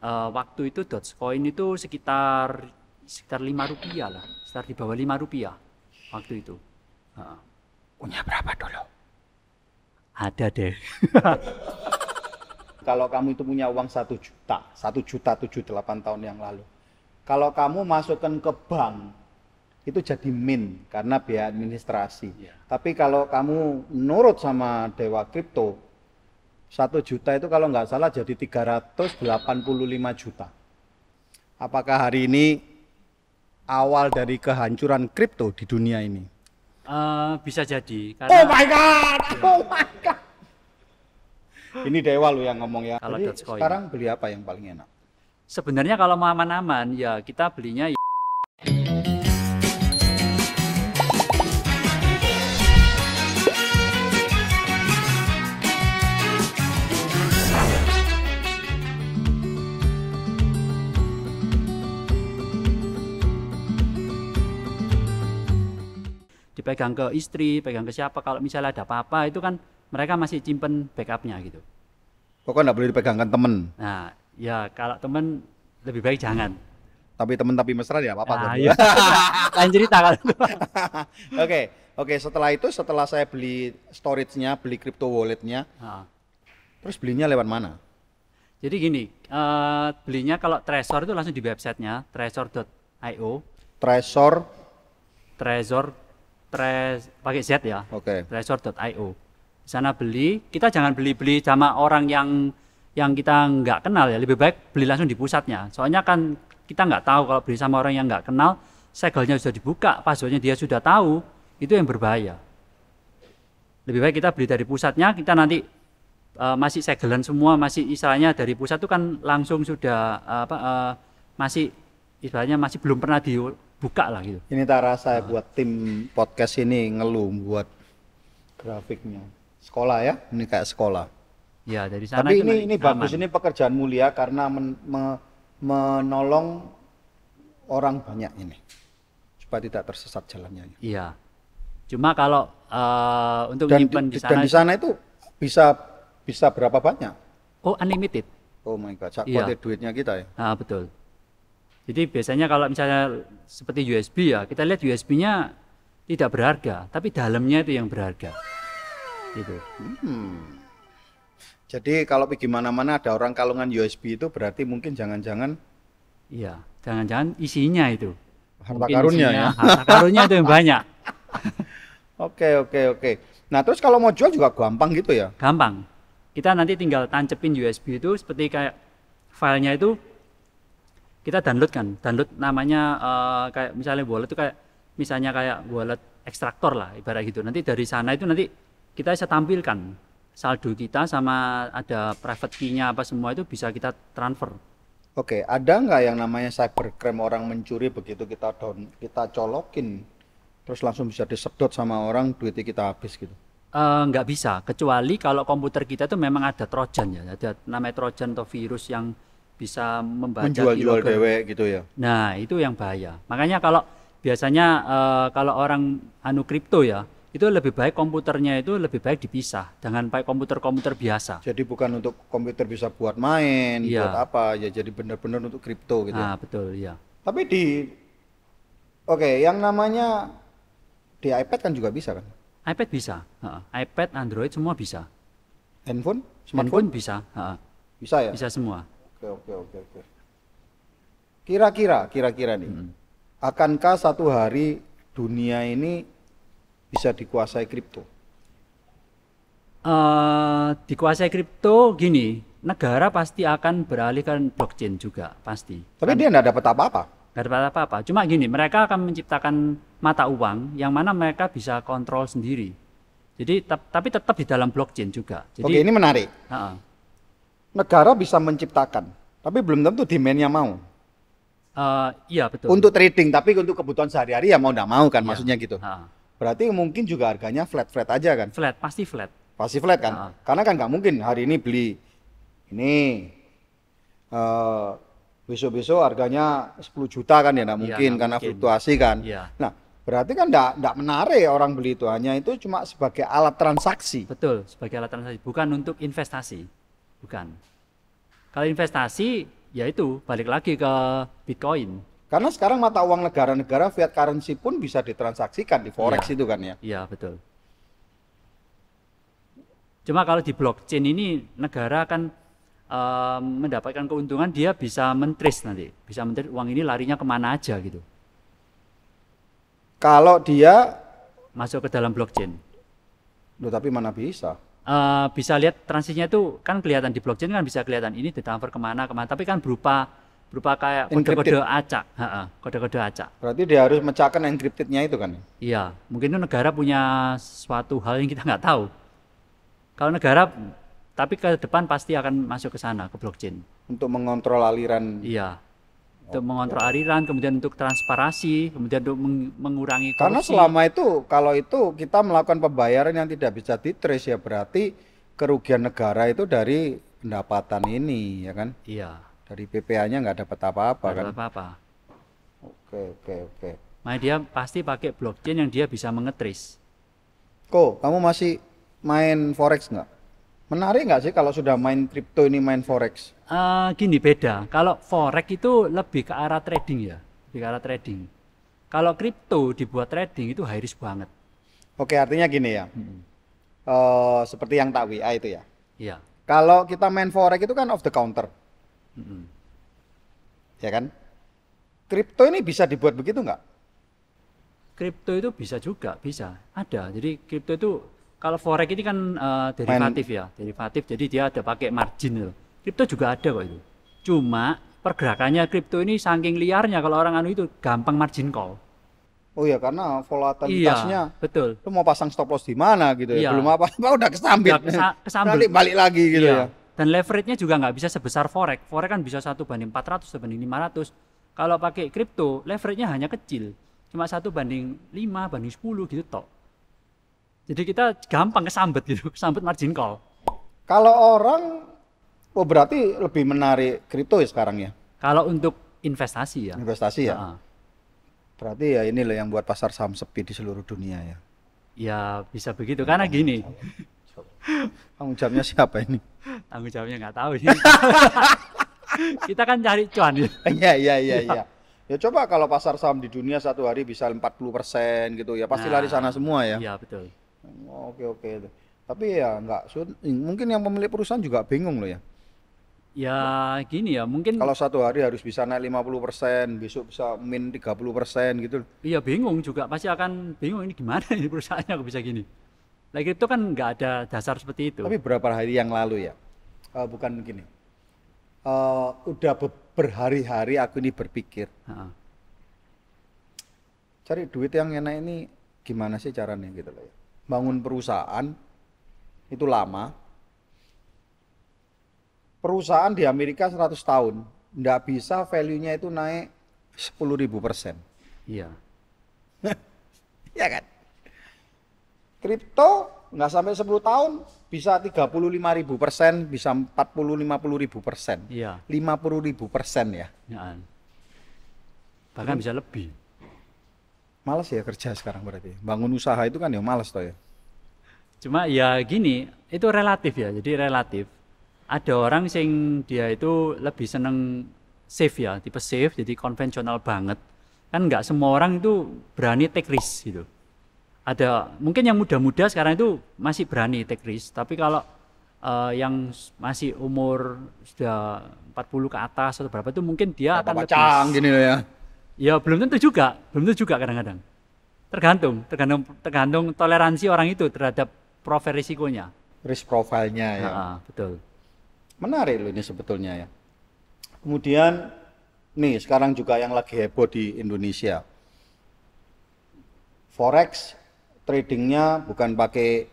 eh, waktu itu Dogecoin itu sekitar sekitar lima rupiah lah, sekitar di bawah lima rupiah waktu itu. Heeh. Punya berapa dulu? ada deh. Kalau kamu itu punya uang satu juta, satu juta tujuh delapan tahun yang lalu. Kalau kamu masukkan ke bank, itu jadi min karena biaya administrasi. Iya. Tapi kalau kamu nurut sama Dewa Kripto, satu juta itu kalau nggak salah jadi 385 juta. Apakah hari ini awal dari kehancuran kripto di dunia ini? Eh, bisa jadi Oh karena my god! Oh my god! Ini Dewa lo yang ngomong ya. Kalau Jadi sekarang beli apa yang paling enak? sebenarnya kalau mau aman-aman ya kita belinya dipegang ke istri, pegang ke siapa kalau misalnya ada apa-apa itu kan mereka masih simpen backupnya gitu. Pokoknya nggak boleh dipegangkan temen. Nah, ya kalau temen lebih baik jangan. Tapi temen tapi mesra ya apa-apa. Nah, iya. Lain cerita itu. Oke, oke. Setelah itu, setelah saya beli storage-nya, beli crypto wallet-nya, Nah, terus belinya lewat mana? jadi gini, eh, belinya kalau Trezor itu langsung di websitenya trezor.io, Trezor, Trezor, Trez, pakai Z ya, oke. Trezor.io. Di sana beli, kita jangan beli-beli sama orang yang yang kita nggak kenal ya, lebih baik beli langsung di pusatnya. Soalnya kan kita nggak tahu kalau beli sama orang yang nggak kenal, segelnya sudah dibuka, passwordnya dia sudah tahu, itu yang berbahaya. Lebih baik kita beli dari pusatnya, kita nanti eh, masih segelan semua, masih istilahnya dari pusat itu kan langsung sudah eh, apa eh, masih istilahnya masih belum pernah dibuka lah gitu. Ini Tara saya buat tim podcast ini ngeluh buat grafiknya. Sekolah ya, ini kayak sekolah. Ya dari sana Tapi ini ini bagus, ini pekerjaan mulia karena men- me- menolong orang banyak ini supaya tidak tersesat jalannya. Iya. Cuma kalau eh, untuk Dan nyimpen di, di, dan sana, di sana itu bisa bisa berapa banyak? oh unlimited. Oh my god, sak Iya. kuatnya duitnya kita ya. Nah, betul. Jadi biasanya kalau misalnya seperti USB ya, kita lihat USB-nya tidak berharga, tapi dalamnya itu yang berharga. Gitu. Hmm. Jadi kalau pergi mana-mana ada orang kalungan USB itu berarti mungkin jangan-jangan Iya, jangan-jangan isinya itu. harta Mungkin karunnya isinya, ya. Harta karunnya itu yang banyak. Oke oke oke. Nah terus kalau mau jual juga gampang gitu ya? Gampang. Kita nanti tinggal tancepin USB itu seperti kayak filenya itu kita download kan. Download namanya eh, kayak misalnya wallet itu kayak misalnya kayak wallet ekstraktor lah ibarat gitu. Nanti dari sana itu nanti kita bisa tampilkan saldo kita sama ada private key-nya apa semua itu bisa kita transfer. Oke, ada nggak yang namanya cybercrime orang mencuri begitu kita down, kita colokin, terus langsung bisa disedot sama orang duitnya kita habis gitu? Eh, nggak bisa kecuali kalau komputer kita itu memang ada trojan ya ada namanya trojan atau virus yang bisa membaca Menjual-jual keylogger. dewe gitu ya? Nah, itu yang bahaya. Makanya kalau biasanya eh, kalau orang anu kripto ya, itu lebih baik komputernya itu lebih baik dipisah, jangan pakai komputer-komputer biasa. Jadi bukan untuk komputer bisa buat main, Iya. buat apa ya? Jadi benar-benar untuk kripto gitu. ya. Nah, betul ya. Tapi di, oke, yang namanya di iPad kan juga bisa kan? iPad bisa, Heeh. iPad, Android semua bisa. Handphone, Smartphone smartphone bisa, Heeh. bisa ya? bisa semua. Oke oke oke oke. Kira-kira, kira-kira nih, Mm. akankah satu hari dunia ini bisa dikuasai kripto? eh dikuasai kripto gini, negara pasti akan beralih ke blockchain juga pasti. Tapi dia nggak dapat apa-apa. Gak ada apa-apa. Cuma gini, mereka akan menciptakan mata uang yang mana mereka bisa kontrol sendiri. Jadi tap- tapi tetap di dalam blockchain juga. Jadi Oke, ini menarik. Heeh. Negara bisa menciptakan, tapi belum tentu demand-nya mau. Eh, iya betul. Untuk trading, tapi untuk kebutuhan sehari-hari ya mau nggak mau kan, Iya. maksudnya gitu. Heeh. Berarti mungkin juga harganya flat-flat aja kan? flat pasti flat. Pasti flat kan? Ah. Karena kan nggak mungkin hari ini beli ini eh, besok-besok harganya 10 juta kan ya nggak Iya, mungkin nggak karena mungkin. fluktuasi kan. Iya, Nah, berarti kan nggak nggak menarik orang beli itu hanya itu cuma sebagai alat transaksi. betul sebagai alat transaksi, bukan untuk investasi. Bukan. Kalau investasi ya itu balik lagi ke Bitcoin. Karena sekarang mata uang negara-negara fiat currency pun bisa ditransaksikan di forex Iya. itu kan ya. Iya, betul. Cuma kalau di blockchain ini negara kan em, mendapatkan keuntungan dia bisa mentris nanti, bisa mentris uang ini larinya ke mana aja gitu, Kalau dia, masuk ke dalam blockchain. loh tapi mana bisa? Eh, bisa lihat transisinya itu kan kelihatan di blockchain kan bisa kelihatan ini ditransfer ke mana ke mana, tapi kan berupa berupa kayak kode-kode acak, kode-kode acak. Berarti dia harus mecahkan encrypted-nya itu kan? Iya, mungkin itu negara punya suatu hal yang kita nggak tahu. Kalau negara, tapi ke depan pasti akan masuk ke sana, ke blockchain. Untuk mengontrol aliran. Iya, untuk mengontrol aliran, kemudian untuk transparasi, kemudian untuk meng- mengurangi korupsi. Karena selama itu, kalau itu kita melakukan pembayaran yang tidak bisa ditrace ya berarti kerugian negara itu dari pendapatan ini ya kan? Iya, Dari PPA-nya nggak dapat apa-apa kan? apa-apa. Oke, oke, oke. Makanya dia pasti pakai blockchain yang dia bisa mengetris. Ko, kamu masih main forex nggak? Menarik nggak sih kalau sudah main kripto ini main forex? Eh, gini beda, kalau forex itu lebih ke arah trading ya, lebih ke arah trading. Kalau kripto dibuat trading itu high risk banget. Oke, artinya gini ya. Eh, seperti yang tak WA itu ya. Iya. Kalau kita main forex itu kan off the counter, Mm-mm. ya kan? Kripto ini bisa dibuat begitu nggak? Kripto itu bisa juga, bisa. Ada. Jadi kripto itu kalau forex ini kan eh, derivatif ya, derivatif. Jadi dia ada pakai margin itu. Kripto juga ada kok itu. Cuma pergerakannya kripto ini saking liarnya kalau orang anu itu gampang margin call. Oh ya karena volatilitasnya Iya, betul. lu mau pasang stop loss di mana gitu ya Iya. belum apa apa udah kesambit Udah kesa- kesambet. nanti balik lagi gitu Iya. ya Dan leverage-nya juga nggak bisa sebesar forex. Forex kan bisa satu banding 400, satu banding 500. Kalau pakai kripto, leverage-nya hanya kecil. Cuma satu banding 5, banding 10 gitu tok. Jadi kita gampang kesambet gitu, kesambet margin call. kalau orang oh berarti lebih menarik kripto ya sekarang ya Kalau untuk investasi ya. investasi ya Heeh. berarti ya ini loh yang buat pasar saham sepi di seluruh dunia ya Ya bisa begitu karena gini tanggung jawabnya siapa ini tanggung jawabnya nggak tahu sih. kita kan cari cuan ya. iya iya iya iya ya coba kalau pasar saham di dunia satu hari bisa 40% gitu ya pasti Nah, lari sana semua ya Iya betul. Oke oke tapi ya nggak mungkin yang pemilik perusahaan juga bingung loh ya Ya gini ya mungkin Kalau satu hari harus bisa naik 50%, besok bisa min 30% gitu. Iya bingung juga pasti akan bingung ini gimana ini perusahaannya kok bisa gini. Lagi itu kan nggak ada dasar seperti itu. Tapi berapa hari yang lalu ya? Eh, bukan gini. Eh, udah be- berhari-hari aku ini berpikir, Heeh. cari duit yang enak ini gimana sih caranya gitu loh ya. Bangun perusahaan itu lama. Perusahaan di Amerika 100 tahun, nggak bisa value-nya itu naik 10.000 persen. Iya. Ya kan? Kripto nggak sampai 10 tahun bisa 35 ribu persen, bisa 40 50 ribu persen, Iya. 50 ribu persen ya. Ya. Bahkan bisa lebih. Males ya kerja sekarang berarti. Bangun usaha itu kan ya males toh ya. Cuma ya gini, itu relatif ya. Jadi relatif. Ada orang sing dia itu lebih seneng safe ya, tipe safe, jadi konvensional banget. Kan nggak semua orang itu berani take risk gitu. Ada mungkin yang muda-muda sekarang itu masih berani take risk, tapi kalau eh, yang masih umur sudah 40 ke atas atau berapa itu mungkin dia akan lebih gini loh ya. Ya belum tentu juga, belum tentu juga kadang-kadang. Tergantung, tergantung, tergantung toleransi orang itu terhadap profil risikonya. Risk profile-nya ya. Ah, betul. Menarik loh ini sebetulnya ya. Kemudian nih sekarang juga yang lagi heboh di Indonesia. Forex tradingnya bukan pakai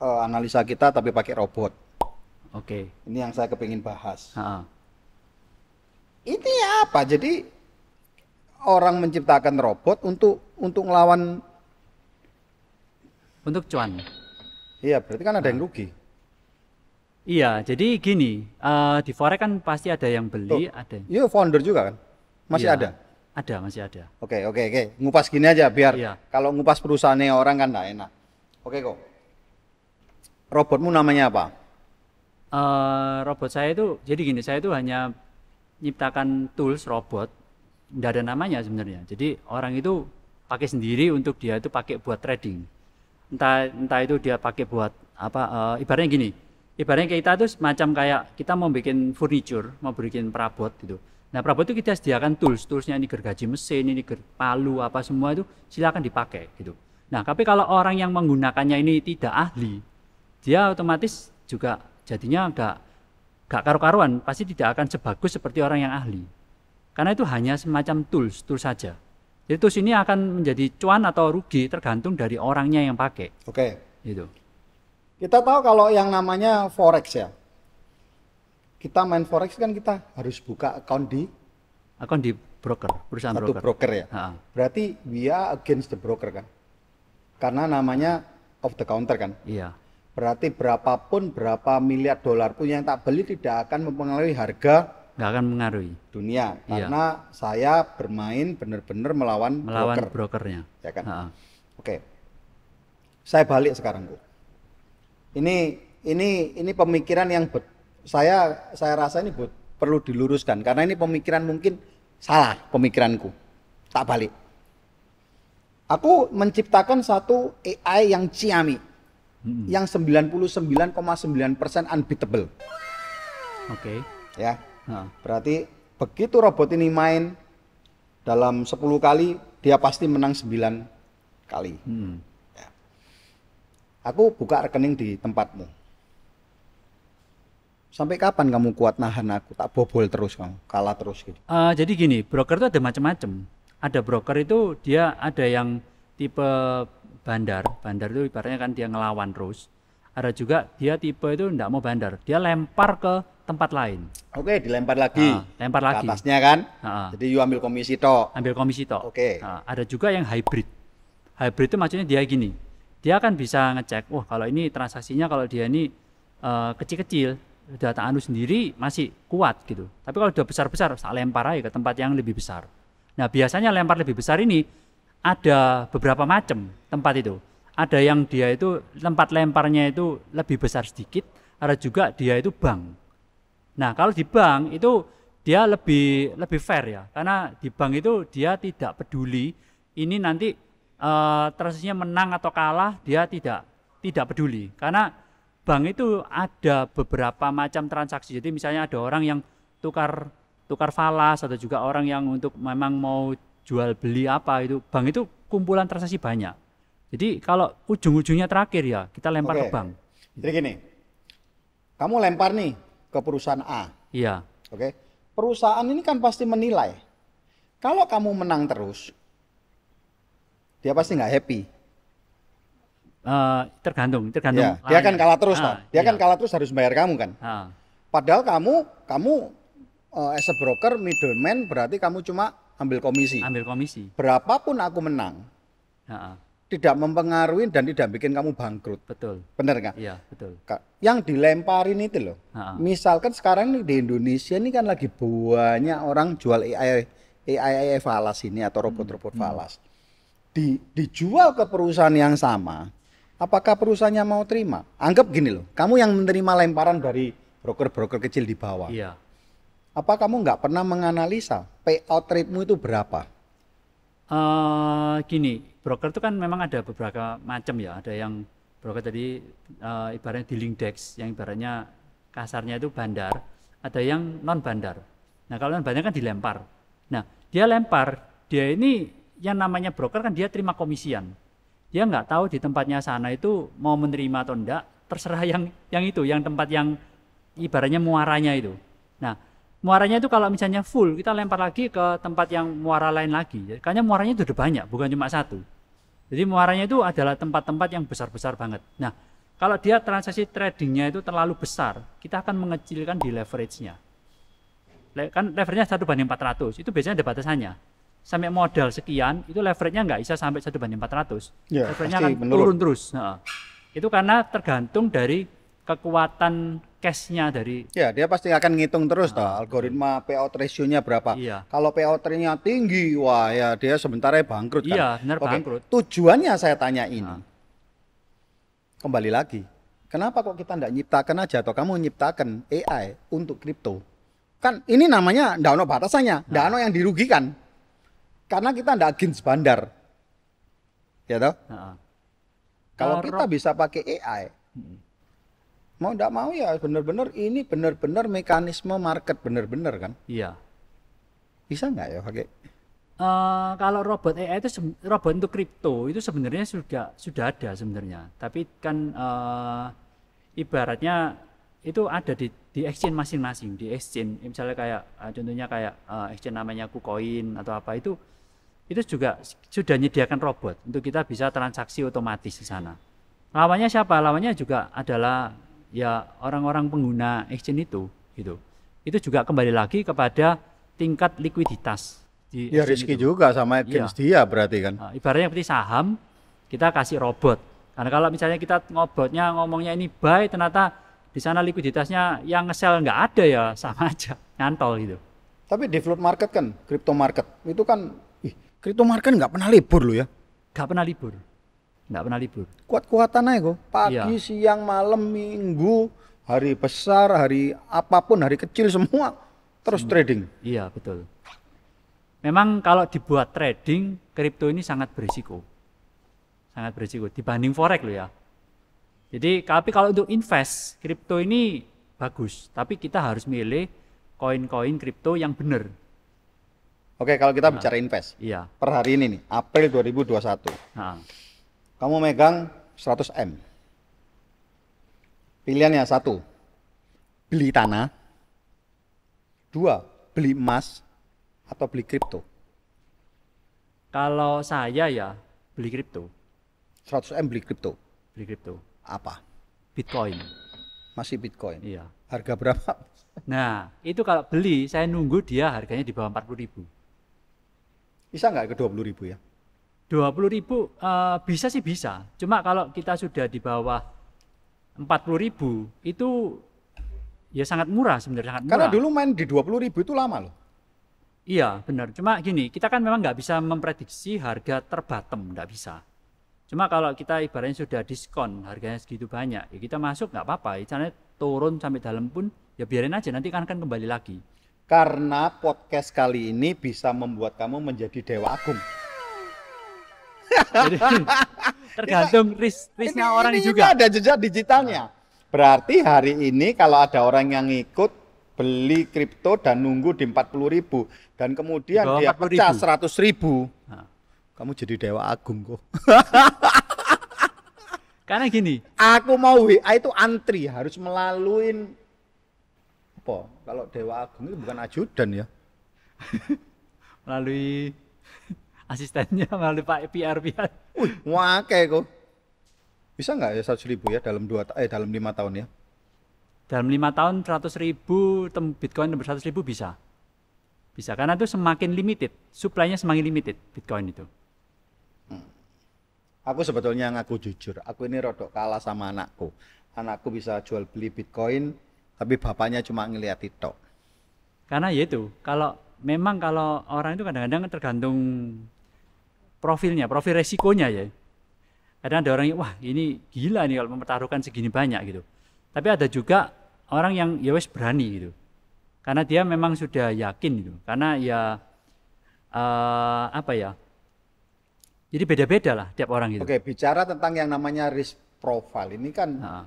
eh, analisa kita tapi pakai robot. Oke. Ini yang saya kepingin bahas. Ah, ah. Ini apa? Jadi orang menciptakan robot untuk untuk ngelawan Untuk cuan. Iya, berarti kan ada yang rugi. Iya, jadi gini, eh, di forex kan pasti ada yang beli, ada. Iya, founder juga kan? Masih Iya, ada. Ada, masih ada. Oke, oke, oke. Ngupas gini aja biar Iya. kalau ngupas perusahaannya orang kan nggak enak. Oke kok. Robotmu namanya apa? Eh, robot saya itu jadi gini, saya itu hanya nyiptakan tools robot, tidak ada namanya sebenarnya. Jadi orang itu pakai sendiri untuk dia itu pakai buat trading. Entah entah itu dia pakai buat apa? eh, ibaratnya gini, ibaratnya kita tuh semacam kayak kita mau bikin furniture, mau bikin perabot gitu. Nah perabot itu kita sediakan tools, toolsnya ini gergaji mesin, ini ger palu apa semua itu silakan dipakai gitu. Nah tapi kalau orang yang menggunakannya ini tidak ahli, dia otomatis juga jadinya agak gak karu-karuan, pasti tidak akan sebagus seperti orang yang ahli. Karena itu hanya semacam tools, tools saja. Jadi tools ini akan menjadi cuan atau rugi tergantung dari orangnya yang pakai. Oke. Gitu. Kita tahu kalau yang namanya forex ya. Kita main forex kan kita harus buka account di Akun di broker, perusahaan satu broker. broker ya. Ha, Berarti we are against the broker kan? Karena namanya off the counter kan. iya, Berarti berapapun berapa miliar dolar pun yang tak beli tidak akan mempengaruhi harga nggak akan mengaruhi dunia Iya. karena saya bermain benar-benar melawan, melawan broker, brokernya. ya kan? Ha, Oke. Saya balik sekarang, Bu. Ini ini ini pemikiran yang bet- saya saya rasa ini Bu, perlu diluruskan karena ini pemikiran mungkin salah pemikiranku. Tak balik. Aku menciptakan satu AI yang ciami Mm-mm. yang 99,9% unbeatable Oke. ya. Ha, Berarti begitu robot ini main dalam 10 kali dia pasti menang 9 kali. mm. Aku buka rekening di tempatmu. Sampai kapan kamu kuat nahan aku? Tak bobol terus kamu, kalah terus gitu. Eh, jadi gini, broker itu ada macam-macam. Ada broker itu dia ada yang tipe bandar. Bandar itu ibaratnya kan dia ngelawan terus. Ada juga dia tipe itu enggak mau bandar. Dia lempar ke tempat lain. Oke, dilempar lagi. Ah, lempar Ke lagi. atasnya kan? Ha, Jadi you ambil komisi tok. ambil komisi tok. Oke. Nah, ada juga yang hybrid. Hybrid itu maksudnya dia gini. Dia kan bisa ngecek, wah kalau ini transaksinya kalau dia ini eh, kecil-kecil, data anu sendiri masih kuat gitu. Tapi kalau udah besar-besar, saya lempar aja ke tempat yang lebih besar. Nah biasanya lempar lebih besar ini ada beberapa macam tempat itu. Ada yang dia itu tempat lemparnya itu lebih besar sedikit, ada juga dia itu bank. Nah, kalau di bank itu dia lebih lebih fair ya, karena di bank itu dia tidak peduli ini nanti eh, transaksinya menang atau kalah, dia tidak tidak peduli. Karena bank itu ada beberapa macam transaksi. Jadi misalnya ada orang yang tukar tukar falas atau juga orang yang untuk memang mau jual beli apa itu bank itu kumpulan transaksi banyak. Jadi kalau ujung-ujungnya terakhir ya kita lempar Oke. ke bank. Jadi gini. Kamu lempar nih ke perusahaan A. Iya. Oke. Perusahaan ini kan pasti menilai. Kalau kamu menang terus, dia pasti nggak happy. Eh, tergantung, tergantung. Ya, dia kan kalah terus, Ah, toh. Dia kan kalah terus harus bayar kamu kan. Ah, Padahal kamu kamu eh, as a broker middleman berarti kamu cuma ambil komisi. ambil komisi. Berapapun aku menang, Ah, ah, tidak mempengaruhi dan tidak bikin kamu bangkrut. betul. Bener nggak? Iya, betul. Yang dilemparin itu loh. Ah, ah. Misalkan sekarang nih di Indonesia ini kan lagi banyak orang jual AI AI, AI falas ini atau robot-robot Hmm. falas. Di, dijual ke perusahaan yang sama, apakah perusahaannya mau terima? Anggap gini loh, kamu yang menerima lemparan dari broker-broker kecil di bawah. Iya. Apa kamu nggak pernah menganalisa payout rate-mu itu berapa? Eh, gini, broker itu kan memang ada beberapa macam ya. Ada yang broker tadi eh, ibaratnya dealing desk, yang ibaratnya kasarnya itu bandar. Ada yang non bandar. Nah kalau non bandar kan dilempar. Nah dia lempar, dia ini yang namanya broker kan dia terima komisian. Dia nggak tahu di tempatnya sana itu mau menerima atau enggak, terserah yang yang itu, yang tempat yang ibaratnya muaranya itu. Nah, muaranya itu kalau misalnya full, kita lempar lagi ke tempat yang muara lain lagi. Karena muaranya itu udah banyak, bukan cuma satu. Jadi muaranya itu adalah tempat-tempat yang besar-besar banget. Nah, kalau dia transaksi tradingnya itu terlalu besar, kita akan mengecilkan di leverage-nya. Le- Kan leverage-nya 1 banding 400, itu biasanya ada batasannya. Sampai modal sekian, itu leverage-nya nggak bisa sampai 1 banding 400. Ya, leverage-nya akan menurun. turun terus. Heeh. Itu karena tergantung dari kekuatan cash-nya dari Ya, dia pasti akan ngitung terus toh algoritma payout ratio-nya berapa. Iya. Kalau payout ratio-nya tinggi, wah ya dia sebentar ya bangkrut kan. Iya, benar Oke, bangkrut. Tujuannya saya tanya ini. Ah. Kembali lagi, Kenapa kok kita ndak nyiptakan aja atau kamu nyiptakan AI untuk kripto? Kan ini namanya ndak ono batasannya, ndak ono yang dirugikan. Karena kita ndak against bandar. Ya toh? Heeh. Kalau kita bisa pakai AI, mau ndak mau ya bener-bener ini bener-bener mekanisme market bener-bener kan? Iya. Bisa nggak ya pakai? Eh, kalau robot AI itu robot untuk kripto itu sebenarnya sudah sudah ada sebenarnya. Tapi kan eh, ibaratnya itu ada di di exchange masing-masing, di exchange misalnya kayak eh, contohnya kayak eh, exchange namanya KuCoin atau apa itu itu juga sudah menyediakan robot untuk kita bisa transaksi otomatis di sana. Lawannya siapa? Lawannya juga adalah ya orang-orang pengguna exchange itu gitu. Itu juga kembali lagi kepada tingkat likuiditas di Ya exchange riski itu. juga sama against dia berarti kan? Nah, ibaratnya seperti saham, kita kasih robot. Karena kalau misalnya kita ngobotnya ngomongnya ini buy, ternyata di sana likuiditasnya yang nge-sell nggak ada ya sama aja, nyantol gitu. Tapi di float market kan, crypto market itu kan, ih, crypto market nggak pernah libur loh ya. Nggak pernah libur, nggak pernah libur. Kuat-kuatan aja kok. Pagi, Iya. siang, malam, minggu, hari besar, hari apa pun, hari kecil semua terus trading. Iya betul. Memang kalau dibuat trading, kripto ini sangat berisiko, sangat berisiko dibanding forex loh ya. Jadi tapi kalau untuk invest, kripto ini bagus, tapi kita harus milih koin-koin kripto yang benar. Oke, kalau kita bicara invest, Iya. per hari ini nih, April 2021, Nah, kamu megang 100 M. Pilihannya satu, beli tanah, dua, beli emas, atau beli kripto. kalau saya ya beli kripto, 100 M beli kripto. beli kripto, Apa? Bitcoin. Masih Bitcoin. Iya. Harga berapa? Nah, itu kalau beli saya nunggu dia harganya di bawah 40.000 ribu. Bisa nggak ke 20 ribu ya? 20.000 ribu eh, bisa sih bisa. Cuma kalau kita sudah di bawah 40.000 ribu itu ya sangat murah sebenarnya sangat murah. Karena dulu main di 20 ribu itu lama loh. Iya benar. Cuma gini kita kan memang nggak bisa memprediksi harga terbatem, nggak bisa. Cuma kalau kita ibaratnya sudah diskon harganya segitu banyak, ya kita masuk nggak apa-apa. Misalnya turun sampai dalam pun ya biarin aja nanti kan akan kembali lagi. Karena podcast kali ini bisa membuat kamu menjadi dewa agung. Jadi tergantung risk risknya orang ini juga. ada jejak digitalnya. Berarti hari ini kalau ada orang yang ngikut beli kripto dan nunggu di 40 ribu dan kemudian dia 40.000. pecah 100 ribu, Nah, kamu jadi dewa agung kok. karena gini, Aku mau WA itu antri harus melalui apa? Kalau dewa agung itu bukan ajudan ya. melalui asistennya melalui Pak PR PR. Wih, wake kok. Bisa nggak ya 100 ribu ya dalam dua eh dalam lima tahun ya? Dalam lima tahun 100 ribu tem- Bitcoin tembus 100 ribu bisa. Bisa karena itu semakin limited, supply-nya semakin limited Bitcoin itu. Aku sebetulnya ngaku jujur, aku ini rodok kalah sama anakku. Anakku bisa jual beli Bitcoin, tapi bapaknya cuma ngeliat itu. Karena ya itu, kalau memang kalau orang itu kadang-kadang tergantung profilnya, profil resikonya ya. Kadang ada orang yang wah ini gila nih kalau mempertaruhkan segini banyak gitu. Tapi ada juga orang yang ya wes berani gitu. Karena dia memang sudah yakin gitu. Karena ya eh, apa ya? Jadi beda-beda lah tiap orang gitu. Oke, bicara tentang yang namanya risk profile ini kan Nah,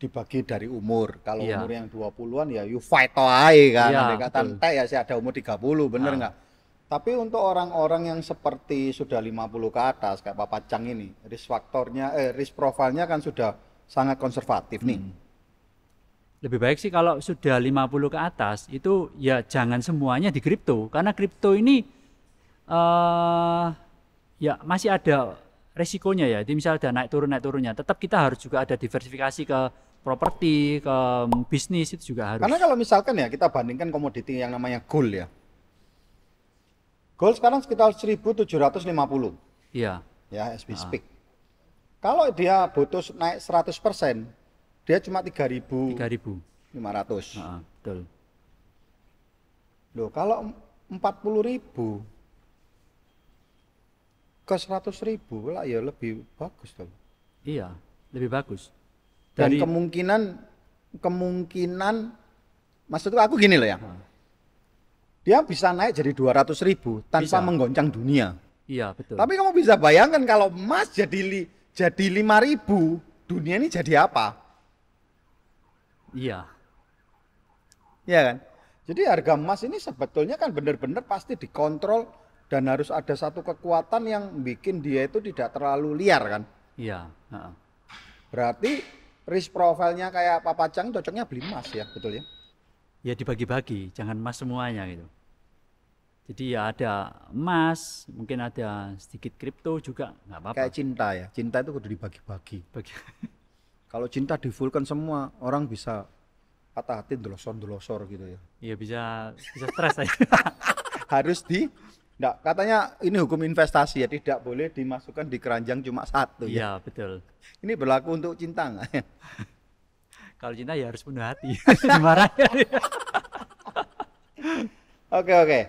dibagi dari umur. Kalau Iya. umur yang 20-an ya you fight aja kan. Iya, Andai kata ya sih ada umur 30, bener nggak? Tapi untuk orang-orang yang seperti sudah 50 ke atas kayak Papa Cang ini, risk faktornya eh risk profilnya kan sudah sangat konservatif nih. Hmm. lebih baik sih kalau sudah 50 ke atas itu ya jangan semuanya di kripto karena kripto ini eh ya masih ada resikonya ya. Jadi misalnya ada naik turun naik turunnya, tetap kita harus juga ada diversifikasi ke properti, ke bisnis itu juga harus. Karena kalau misalkan ya kita bandingkan komoditi yang namanya gold ya. Gold sekarang sekitar 1750 Iya, ya SB Speak. Kalau dia butuh naik 100%, dia cuma 3.500. 3000. Heeh, betul. Loh, kalau 40.000 ke 100.000 lah ya lebih bagus dong. Iya, lebih bagus. Dan Dari- kemungkinan kemungkinan maksudku aku gini loh ya. Dia bisa naik jadi 200 ribu tanpa Bisa. menggoncang dunia. Iya, betul. Tapi kamu bisa bayangkan kalau emas jadi li, jadi 5 ribu, dunia ini jadi apa? Iya. Iya kan? Jadi harga emas ini sebetulnya kan benar-benar pasti dikontrol dan harus ada satu kekuatan yang bikin dia itu tidak terlalu liar kan. Iya, heeh. Berarti risk profile-nya kayak Papa Chang cocoknya beli emas ya, betul ya? Ya dibagi-bagi, jangan emas semuanya gitu. Jadi ya ada emas, mungkin ada sedikit kripto juga nggak apa-apa. Kayak cinta ya. Cinta itu kudu dibagi-bagi. Bagi- Kalau cinta di fullkan semua, orang bisa patah hati delosor-delosor gitu ya. ya bisa bisa stres saya. Harus di Nggak, katanya ini hukum investasi ya, tidak boleh dimasukkan di keranjang cuma satu ya. Iya, betul. Ini berlaku untuk cinta nggak? Kalau cinta ya harus penuh hati. Dimarahin. Oke oke.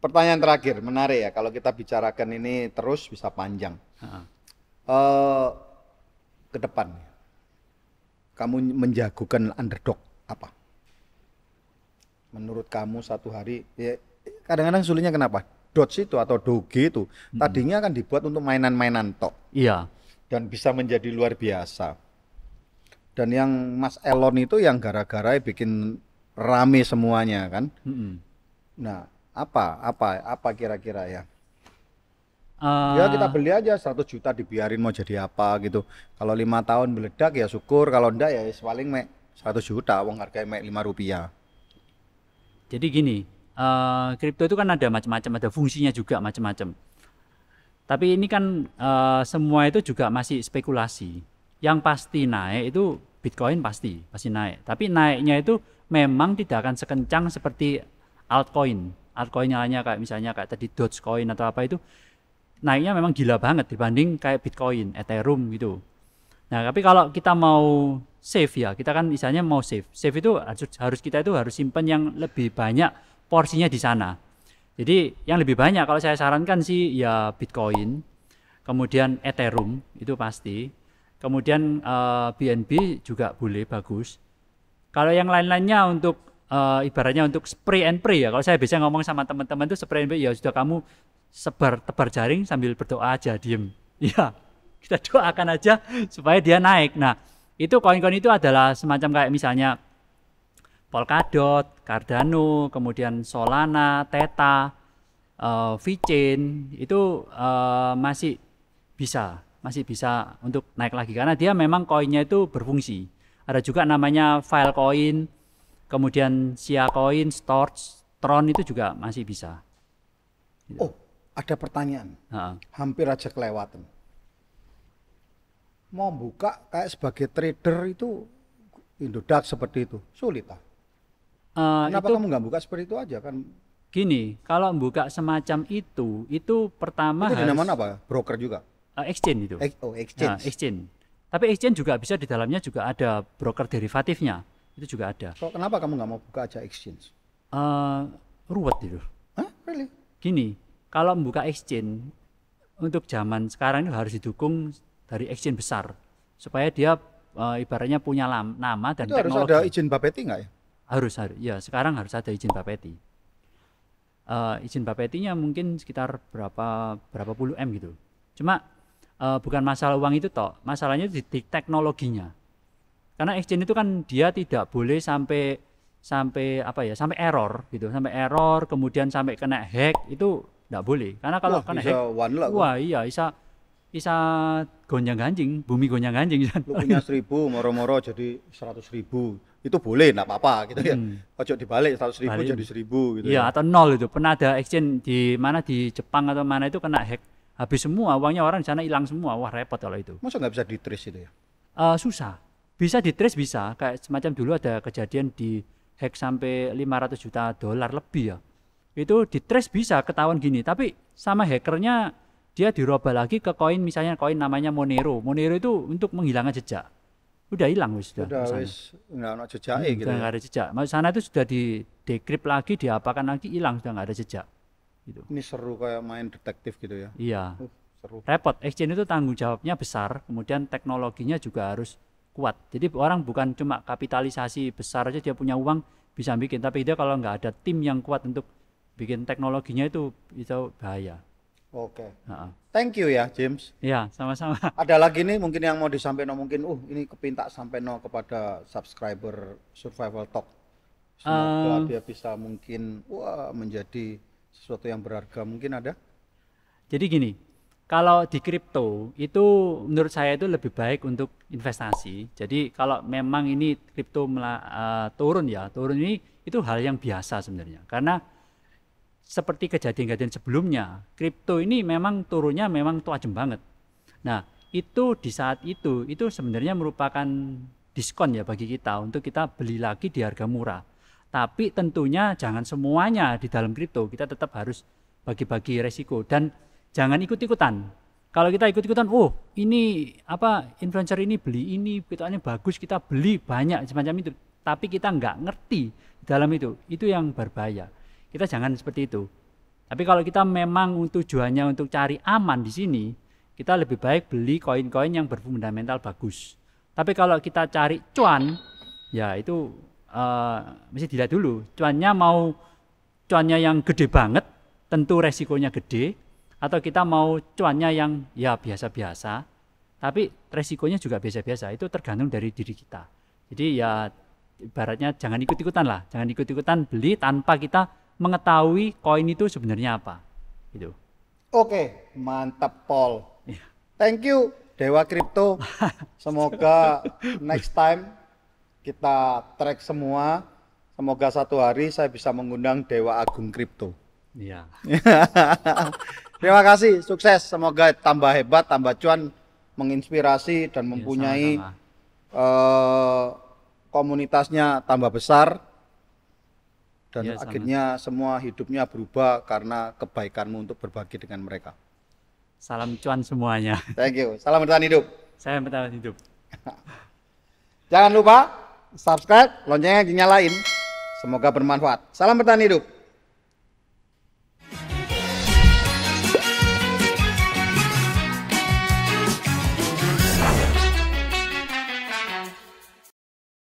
Pertanyaan terakhir, menarik ya. Kalau kita bicarakan ini terus bisa panjang. Heeh. eh ke depan, kamu menjagokan underdog apa? Menurut kamu satu hari, ya kadang-kadang sulitnya kenapa? Dodge itu atau doge itu tadinya kan dibuat untuk mainan-mainan tok Iya, dan bisa menjadi luar biasa. Dan yang Mas Elon itu yang gara-gara bikin rame semuanya kan. mm-mm. Nah, apa apa apa kira-kira ya? Eh, Ya kita beli aja 100 juta dibiarin mau jadi apa gitu. Kalau lima tahun meledak ya syukur, kalau enggak ya paling mek 100 juta, wong harganya mek 5 rupiah. Jadi gini, eh, kripto itu kan ada macam-macam, ada fungsinya juga macam-macam. Tapi ini kan eh, semua itu juga masih spekulasi. Yang pasti naik itu Bitcoin pasti, pasti naik. Tapi naiknya itu memang tidak akan sekencang seperti altcoin. Altcoin hanya kayak misalnya kayak tadi Dogecoin atau apa itu naiknya memang gila banget dibanding kayak Bitcoin, Ethereum gitu. Nah, tapi kalau kita mau save ya, kita kan misalnya mau save. Save itu harus, kita itu harus simpan yang lebih banyak porsinya di sana. Jadi yang lebih banyak kalau saya sarankan sih ya Bitcoin, kemudian Ethereum itu pasti. Kemudian eh, BNB juga boleh bagus. Kalau yang lain-lainnya untuk eh, ibaratnya untuk spray and pray ya. Kalau saya biasa ngomong sama teman-teman itu spray and pray ya sudah kamu sebar tebar jaring sambil berdoa aja diem. Iya, kita doakan aja supaya dia naik. Nah, itu koin-koin itu adalah semacam kayak misalnya Polkadot, Cardano, kemudian Solana, Theta, eh, VeChain itu eh, masih bisa, masih bisa untuk naik lagi karena dia memang koinnya itu berfungsi. Ada juga namanya Filecoin, kemudian Sia Coin, Storch, Tron itu juga masih bisa. Oh, ada pertanyaan. Heeh. Hampir aja kelewatan. Mau buka kayak sebagai trader itu Indodax seperti itu. Sulit ah. Eh, Kenapa itu kamu nggak buka seperti itu aja kan? gini, kalau buka semacam itu, itu pertama itu harus apa? Broker juga. eh, exchange itu. Ex- oh, Nah, exchange. exchange. Tapi exchange juga bisa di dalamnya juga ada broker derivatifnya. Itu juga ada. Kok kenapa kamu nggak mau buka aja exchange? Eh, ruwet itu. Hah? Really? Gini, kalau membuka exchange untuk zaman sekarang itu harus didukung dari exchange besar supaya dia eh, ibaratnya punya lam- nama dan itu harus teknologi. ada izin Bapeti nggak ya? harus harus ya sekarang harus ada izin Bapeti. Eh, izin Bapetinya mungkin sekitar berapa berapa puluh m gitu. Cuma eh, bukan masalah uang itu toh, masalahnya di, di teknologinya. Karena exchange itu kan dia tidak boleh sampai sampai apa ya sampai error gitu, sampai error kemudian sampai kena hack itu tidak boleh. Karena kalau Wah, kena hack, lah. wah iya bisa bisa gonjang ganjing, bumi gonjang ganjing. Lu punya seribu, moro-moro jadi seratus ribu. Itu boleh, nggak apa-apa gitu ya. Hmm. Ojo dibalik seratus ribu Balik. jadi seribu gitu Iya ya. atau nol itu pernah ada exchange di mana di Jepang atau mana itu kena hack habis semua uangnya orang di sana hilang semua wah repot kalau itu Masa nggak bisa di trace itu ya? Eh, susah bisa di trace bisa kayak semacam dulu ada kejadian di hack sampai 500 juta dolar lebih ya itu di trace bisa ketahuan gini tapi sama hackernya dia dirubah lagi ke koin misalnya koin namanya Monero Monero itu untuk menghilangkan jejak udah hilang wis sudah Udah wis nggak ada jejak Hmm, gitu. ya. nggak ada jejak Maksud sana itu sudah di decrypt lagi diapakan lagi hilang sudah nggak ada jejak gitu Ini seru kayak main detektif gitu ya. iya Uh, seru. repot exchange itu tanggung jawabnya besar kemudian teknologinya juga harus kuat. Jadi orang bukan cuma kapitalisasi besar aja dia punya uang bisa bikin, tapi dia kalau nggak ada tim yang kuat untuk bikin teknologinya itu itu bahaya. Oke. Heeh. Thank you ya, James. Ya, sama-sama. Ada lagi nih mungkin yang mau disampaikan mungkin, uh ini kepintak sampai no kepada subscriber Survival Talk. Semoga Um, dia bisa mungkin wah menjadi sesuatu yang berharga. Mungkin ada? Jadi gini, kalau di kripto itu menurut saya itu lebih baik untuk investasi. Jadi kalau memang ini kripto eh, turun ya, turun ini itu hal yang biasa sebenarnya. Karena seperti kejadian-kejadian sebelumnya, kripto ini memang turunnya memang tajam banget. Nah, itu di saat itu itu sebenarnya merupakan diskon ya bagi kita untuk kita beli lagi di harga murah. Tapi tentunya jangan semuanya di dalam kripto, kita tetap harus bagi-bagi resiko dan jangan ikut-ikutan. Kalau kita ikut-ikutan, oh ini apa influencer ini beli ini, ini bagus kita beli banyak semacam itu. Tapi kita nggak ngerti dalam itu, itu yang berbahaya. Kita jangan seperti itu. Tapi kalau kita memang tujuannya untuk cari aman di sini, kita lebih baik beli koin-koin yang berfundamental bagus. Tapi kalau kita cari cuan, ya itu eh, mesti dilihat dulu. Cuannya mau cuannya yang gede banget, tentu resikonya gede. Atau kita mau cuannya yang ya biasa-biasa, tapi resikonya juga biasa-biasa. Itu tergantung dari diri kita. Jadi ya ibaratnya jangan ikut-ikutan lah, jangan ikut-ikutan beli tanpa kita mengetahui koin itu sebenarnya apa. Gitu. Oke, mantap Paul. Iya. Thank you Dewa Kripto. Semoga next time kita track semua. Semoga satu hari saya bisa mengundang Dewa Agung Kripto. Iya. Terima kasih, sukses. Semoga tambah hebat, tambah cuan, menginspirasi dan Iya, mempunyai sama-sama. eh, komunitasnya tambah besar dan sama. akhirnya semua hidupnya berubah karena kebaikanmu untuk berbagi dengan mereka. Salam cuan semuanya. Thank you. Salam bertahan hidup. Saya bertahan hidup. Jangan lupa subscribe, loncengnya dinyalain. Semoga bermanfaat. Salam bertahan hidup.